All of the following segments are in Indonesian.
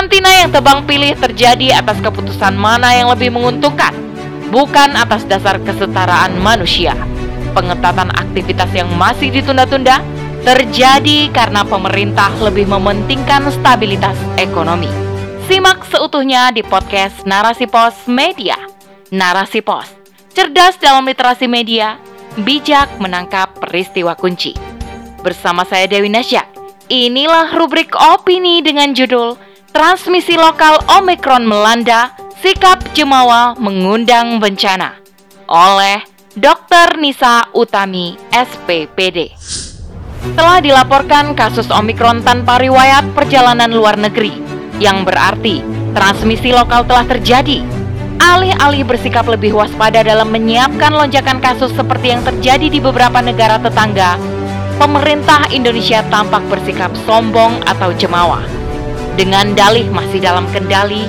Karantina yang tebang pilih terjadi atas keputusan mana yang lebih menguntungkan, bukan atas dasar kesetaraan manusia. Pengetatan aktivitas yang masih ditunda-tunda terjadi karena pemerintah lebih mementingkan stabilitas ekonomi. Simak seutuhnya di podcast Narasi Pos Media. Narasi Pos, cerdas dalam literasi media, bijak menangkap peristiwa kunci. Bersama saya Dewi Nasya, inilah rubrik opini dengan judul Transmisi Lokal Omikron Melanda, Sikap Jemawa Mengundang Bencana oleh Dr. Nisa Utami, SPPD. Telah dilaporkan kasus Omikron tanpa riwayat perjalanan luar negeri, yang berarti transmisi lokal telah terjadi. Alih-alih bersikap lebih waspada dalam menyiapkan lonjakan kasus seperti yang terjadi di beberapa negara tetangga, pemerintah Indonesia tampak bersikap sombong atau jemawa dengan dalih masih dalam kendali,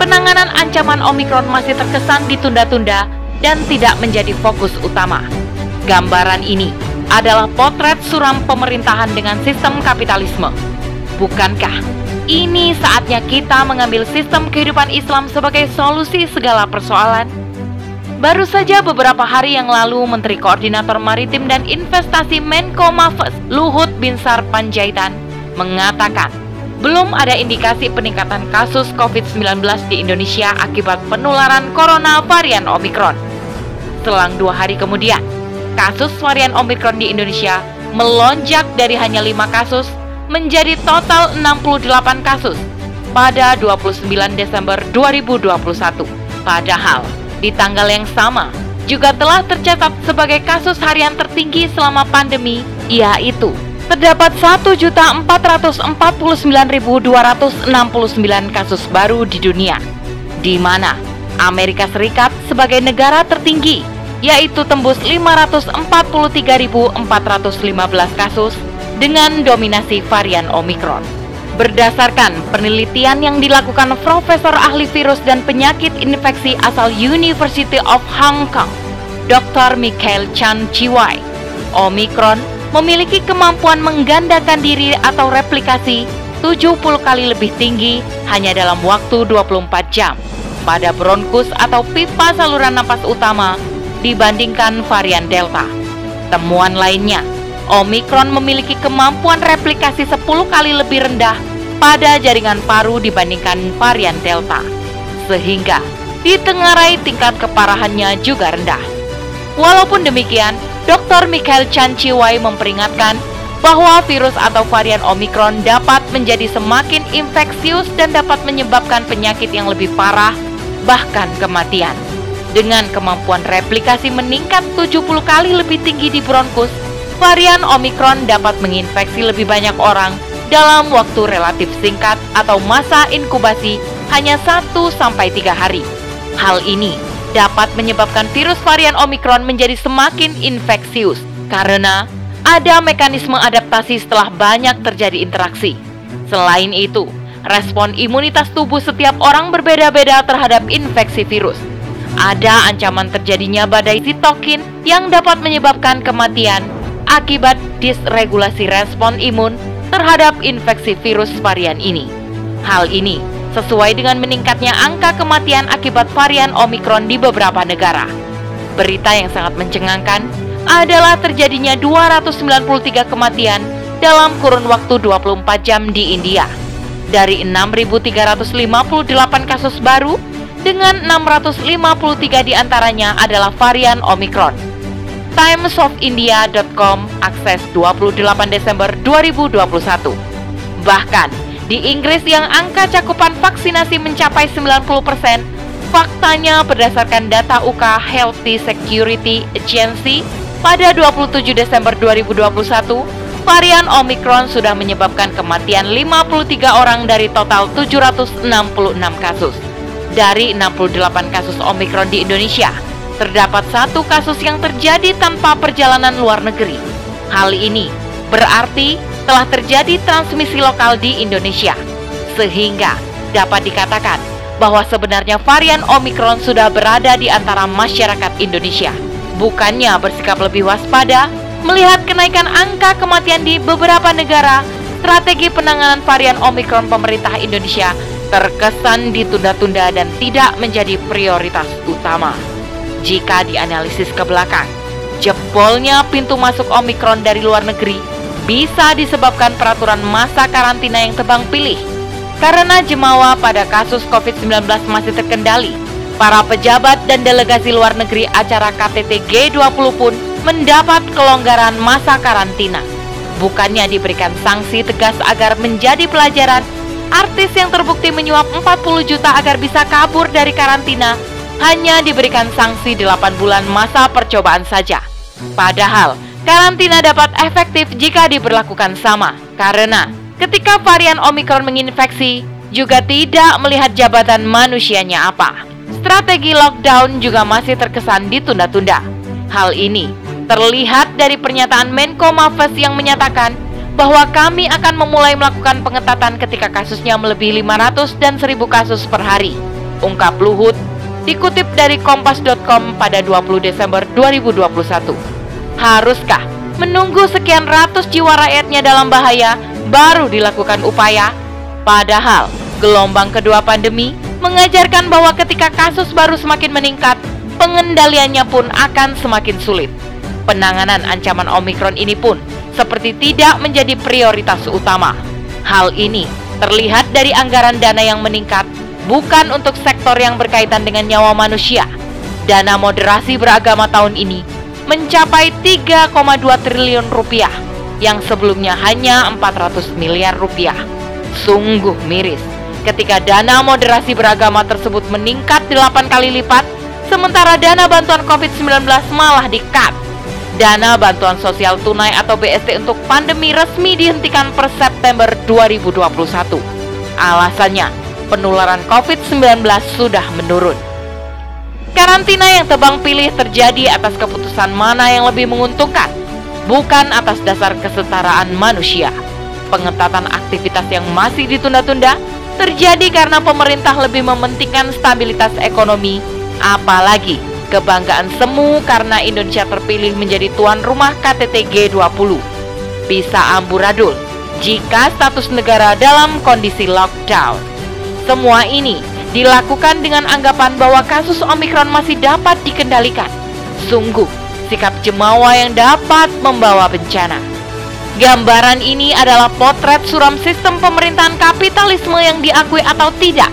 penanganan ancaman Omikron masih terkesan ditunda-tunda dan tidak menjadi fokus utama. Gambaran ini adalah potret suram pemerintahan dengan sistem kapitalisme. Bukankah ini saatnya kita mengambil sistem kehidupan Islam sebagai solusi segala persoalan? Baru saja beberapa hari yang lalu Menteri Koordinator Maritim dan Investasi Menko Mafes Luhut Binsar Panjaitan mengatakan belum ada indikasi peningkatan kasus COVID-19 di Indonesia akibat penularan corona varian Omikron. Selang dua hari kemudian, kasus varian Omikron di Indonesia melonjak dari hanya 5 kasus menjadi total 68 kasus pada 29 Desember 2021. Padahal, di tanggal yang sama, juga telah tercatat sebagai kasus harian tertinggi selama pandemi, yaitu terdapat 1.449.269 kasus baru di dunia, di mana Amerika Serikat sebagai negara tertinggi, yaitu tembus 543.415 kasus dengan dominasi varian Omikron. Berdasarkan penelitian yang dilakukan Profesor Ahli Virus dan Penyakit Infeksi asal University of Hong Kong, Dr. Michael Chan Chiwai, Omikron memiliki kemampuan menggandakan diri atau replikasi 70 kali lebih tinggi hanya dalam waktu 24 jam pada bronkus atau pipa saluran napas utama dibandingkan varian Delta. Temuan lainnya, Omikron memiliki kemampuan replikasi 10 kali lebih rendah pada jaringan paru dibandingkan varian Delta. Sehingga ditengarai tingkat keparahannya juga rendah. Walaupun demikian, Dr. Michael Chan Chiwai memperingatkan bahwa virus atau varian Omikron dapat menjadi semakin infeksius dan dapat menyebabkan penyakit yang lebih parah, bahkan kematian. Dengan kemampuan replikasi meningkat 70 kali lebih tinggi di bronkus, varian Omikron dapat menginfeksi lebih banyak orang dalam waktu relatif singkat atau masa inkubasi hanya 1-3 hari. Hal ini dapat menyebabkan virus varian Omikron menjadi semakin infeksius karena ada mekanisme adaptasi setelah banyak terjadi interaksi. Selain itu, respon imunitas tubuh setiap orang berbeda-beda terhadap infeksi virus. Ada ancaman terjadinya badai sitokin yang dapat menyebabkan kematian akibat disregulasi respon imun terhadap infeksi virus varian ini. Hal ini sesuai dengan meningkatnya angka kematian akibat varian Omikron di beberapa negara. Berita yang sangat mencengangkan adalah terjadinya 293 kematian dalam kurun waktu 24 jam di India. Dari 6.358 kasus baru, dengan 653 di antaranya adalah varian Omikron. TimesofIndia.com akses 28 Desember 2021. Bahkan, di Inggris yang angka cakupan vaksinasi mencapai 90%, faktanya berdasarkan data UK Healthy Security Agency pada 27 Desember 2021, varian Omicron sudah menyebabkan kematian 53 orang dari total 766 kasus. Dari 68 kasus Omicron di Indonesia, terdapat satu kasus yang terjadi tanpa perjalanan luar negeri. Hal ini berarti telah terjadi transmisi lokal di Indonesia, sehingga dapat dikatakan bahwa sebenarnya varian Omikron sudah berada di antara masyarakat Indonesia. Bukannya bersikap lebih waspada melihat kenaikan angka kematian di beberapa negara strategi penanganan varian Omikron pemerintah Indonesia terkesan ditunda-tunda dan tidak menjadi prioritas utama. Jika dianalisis ke belakang, jebolnya pintu masuk Omikron dari luar negeri bisa disebabkan peraturan masa karantina yang tebang pilih. Karena jemawa pada kasus COVID-19 masih terkendali, para pejabat dan delegasi luar negeri acara KTT G20 pun mendapat kelonggaran masa karantina. Bukannya diberikan sanksi tegas agar menjadi pelajaran, artis yang terbukti menyuap 40 juta agar bisa kabur dari karantina hanya diberikan sanksi 8 bulan masa percobaan saja. Padahal, karantina dapat efektif jika diberlakukan sama, karena ketika varian Omikron menginfeksi, juga tidak melihat jabatan manusianya apa. Strategi lockdown juga masih terkesan ditunda-tunda. Hal ini terlihat dari pernyataan Menko Mafes yang menyatakan bahwa kami akan memulai melakukan pengetatan ketika kasusnya melebihi 500 dan 1000 kasus per hari. Ungkap Luhut dikutip dari kompas.com pada 20 Desember 2021. Haruskah menunggu sekian ratus jiwa rakyatnya dalam bahaya baru dilakukan upaya? Padahal gelombang kedua pandemi mengajarkan bahwa ketika kasus baru semakin meningkat, pengendaliannya pun akan semakin sulit. Penanganan ancaman Omikron ini pun seperti tidak menjadi prioritas utama. Hal ini terlihat dari anggaran dana yang meningkat bukan untuk sektor yang berkaitan dengan nyawa manusia. Dana moderasi beragama tahun ini mencapai 3,2 triliun rupiah yang sebelumnya hanya 400 miliar rupiah. Sungguh miris ketika dana moderasi beragama tersebut meningkat 8 kali lipat, sementara dana bantuan COVID-19 malah di-cut. Dana bantuan sosial tunai atau BST untuk pandemi resmi dihentikan per September 2021. Alasannya, penularan COVID-19 sudah menurun. Karantina yang tebang pilih terjadi atas keputusan mana yang lebih menguntungkan, bukan atas dasar kesetaraan manusia. Pengetatan aktivitas yang masih ditunda-tunda terjadi karena pemerintah lebih mementingkan stabilitas ekonomi, apalagi kebanggaan semu karena Indonesia terpilih menjadi tuan rumah KTT G20. Bisa amburadul jika status negara dalam kondisi lockdown. Semua ini dilakukan dengan anggapan bahwa kasus Omikron masih dapat dikendalikan. Sungguh, sikap jemawa yang dapat membawa bencana. Gambaran ini adalah potret suram sistem pemerintahan kapitalisme yang diakui atau tidak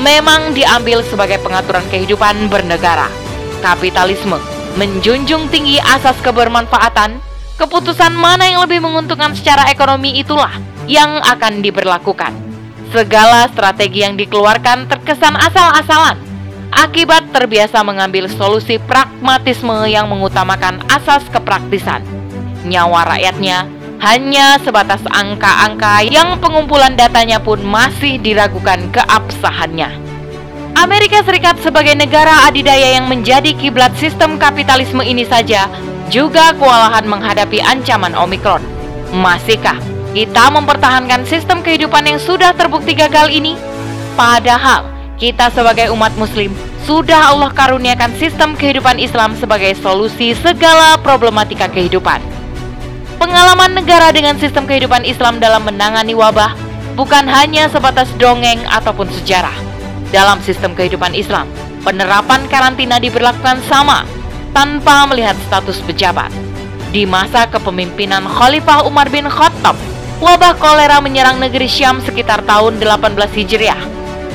memang diambil sebagai pengaturan kehidupan bernegara. Kapitalisme menjunjung tinggi asas kebermanfaatan, keputusan mana yang lebih menguntungkan secara ekonomi itulah yang akan diberlakukan. Segala strategi yang dikeluarkan terkesan asal-asalan, akibat terbiasa mengambil solusi pragmatisme yang mengutamakan asas kepraktisan. Nyawa rakyatnya hanya sebatas angka-angka yang pengumpulan datanya pun masih diragukan keabsahannya. Amerika Serikat sebagai negara adidaya yang menjadi kiblat sistem kapitalisme ini saja juga kewalahan menghadapi ancaman Omikron. Masihkah kita mempertahankan sistem kehidupan yang sudah terbukti gagal ini? Padahal kita sebagai umat muslim sudah Allah karuniakan sistem kehidupan Islam sebagai solusi segala problematika kehidupan. Pengalaman negara dengan sistem kehidupan Islam dalam menangani wabah bukan hanya sebatas dongeng ataupun sejarah dalam sistem kehidupan Islam, penerapan karantina diberlakukan sama tanpa melihat status pejabat. Di masa kepemimpinan Khalifah Umar bin Khattab, wabah kolera menyerang negeri Syam sekitar tahun 18 Hijriah.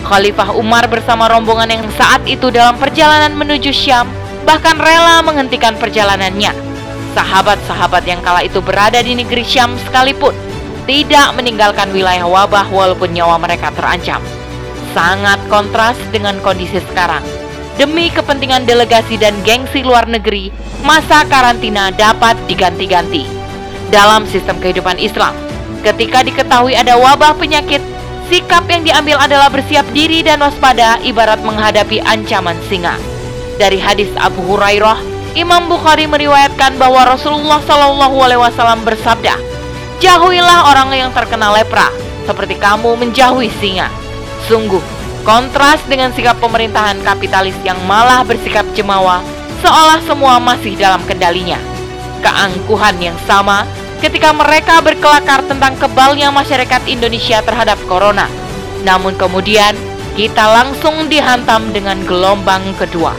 Khalifah Umar bersama rombongan yang saat itu dalam perjalanan menuju Syam bahkan rela menghentikan perjalanannya. Sahabat-sahabat yang kala itu berada di negeri Syam sekalipun tidak meninggalkan wilayah wabah walaupun nyawa mereka terancam sangat kontras dengan kondisi sekarang. Demi kepentingan delegasi dan gengsi luar negeri, masa karantina dapat diganti-ganti. Dalam sistem kehidupan Islam, ketika diketahui ada wabah penyakit, sikap yang diambil adalah bersiap diri dan waspada ibarat menghadapi ancaman singa. Dari hadis Abu Hurairah, Imam Bukhari meriwayatkan bahwa Rasulullah Shallallahu Alaihi Wasallam bersabda, "Jauhilah orang yang terkena lepra, seperti kamu menjauhi singa." Sungguh, kontras dengan sikap pemerintahan kapitalis yang malah bersikap jemawa seolah semua masih dalam kendalinya. Keangkuhan yang sama ketika mereka berkelakar tentang kebalnya masyarakat Indonesia terhadap corona. Namun kemudian, kita langsung dihantam dengan gelombang kedua.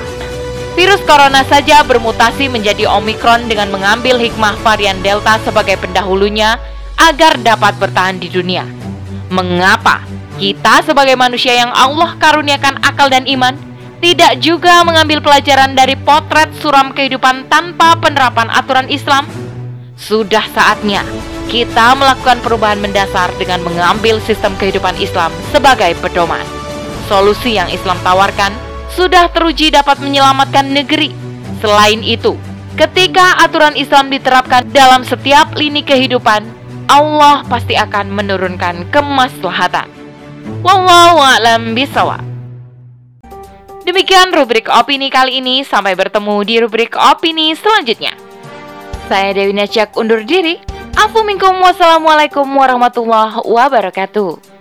Virus corona saja bermutasi menjadi Omikron dengan mengambil hikmah varian Delta sebagai pendahulunya agar dapat bertahan di dunia. Mengapa kita sebagai manusia yang Allah karuniakan akal dan iman tidak juga mengambil pelajaran dari potret suram kehidupan tanpa penerapan aturan Islam? Sudah saatnya kita melakukan perubahan mendasar dengan mengambil sistem kehidupan Islam sebagai pedoman. Solusi yang Islam tawarkan sudah teruji dapat menyelamatkan negeri. Selain itu, ketika aturan Islam diterapkan dalam setiap lini kehidupan, Allah pasti akan menurunkan kemaslahatan. Wallahu a'lam bisawab. Demikian rubrik opini kali ini. Sampai bertemu di rubrik opini selanjutnya. Saya Dewi Najak undur diri. Afu minkum wassalamualaikum warahmatullahi wabarakatuh.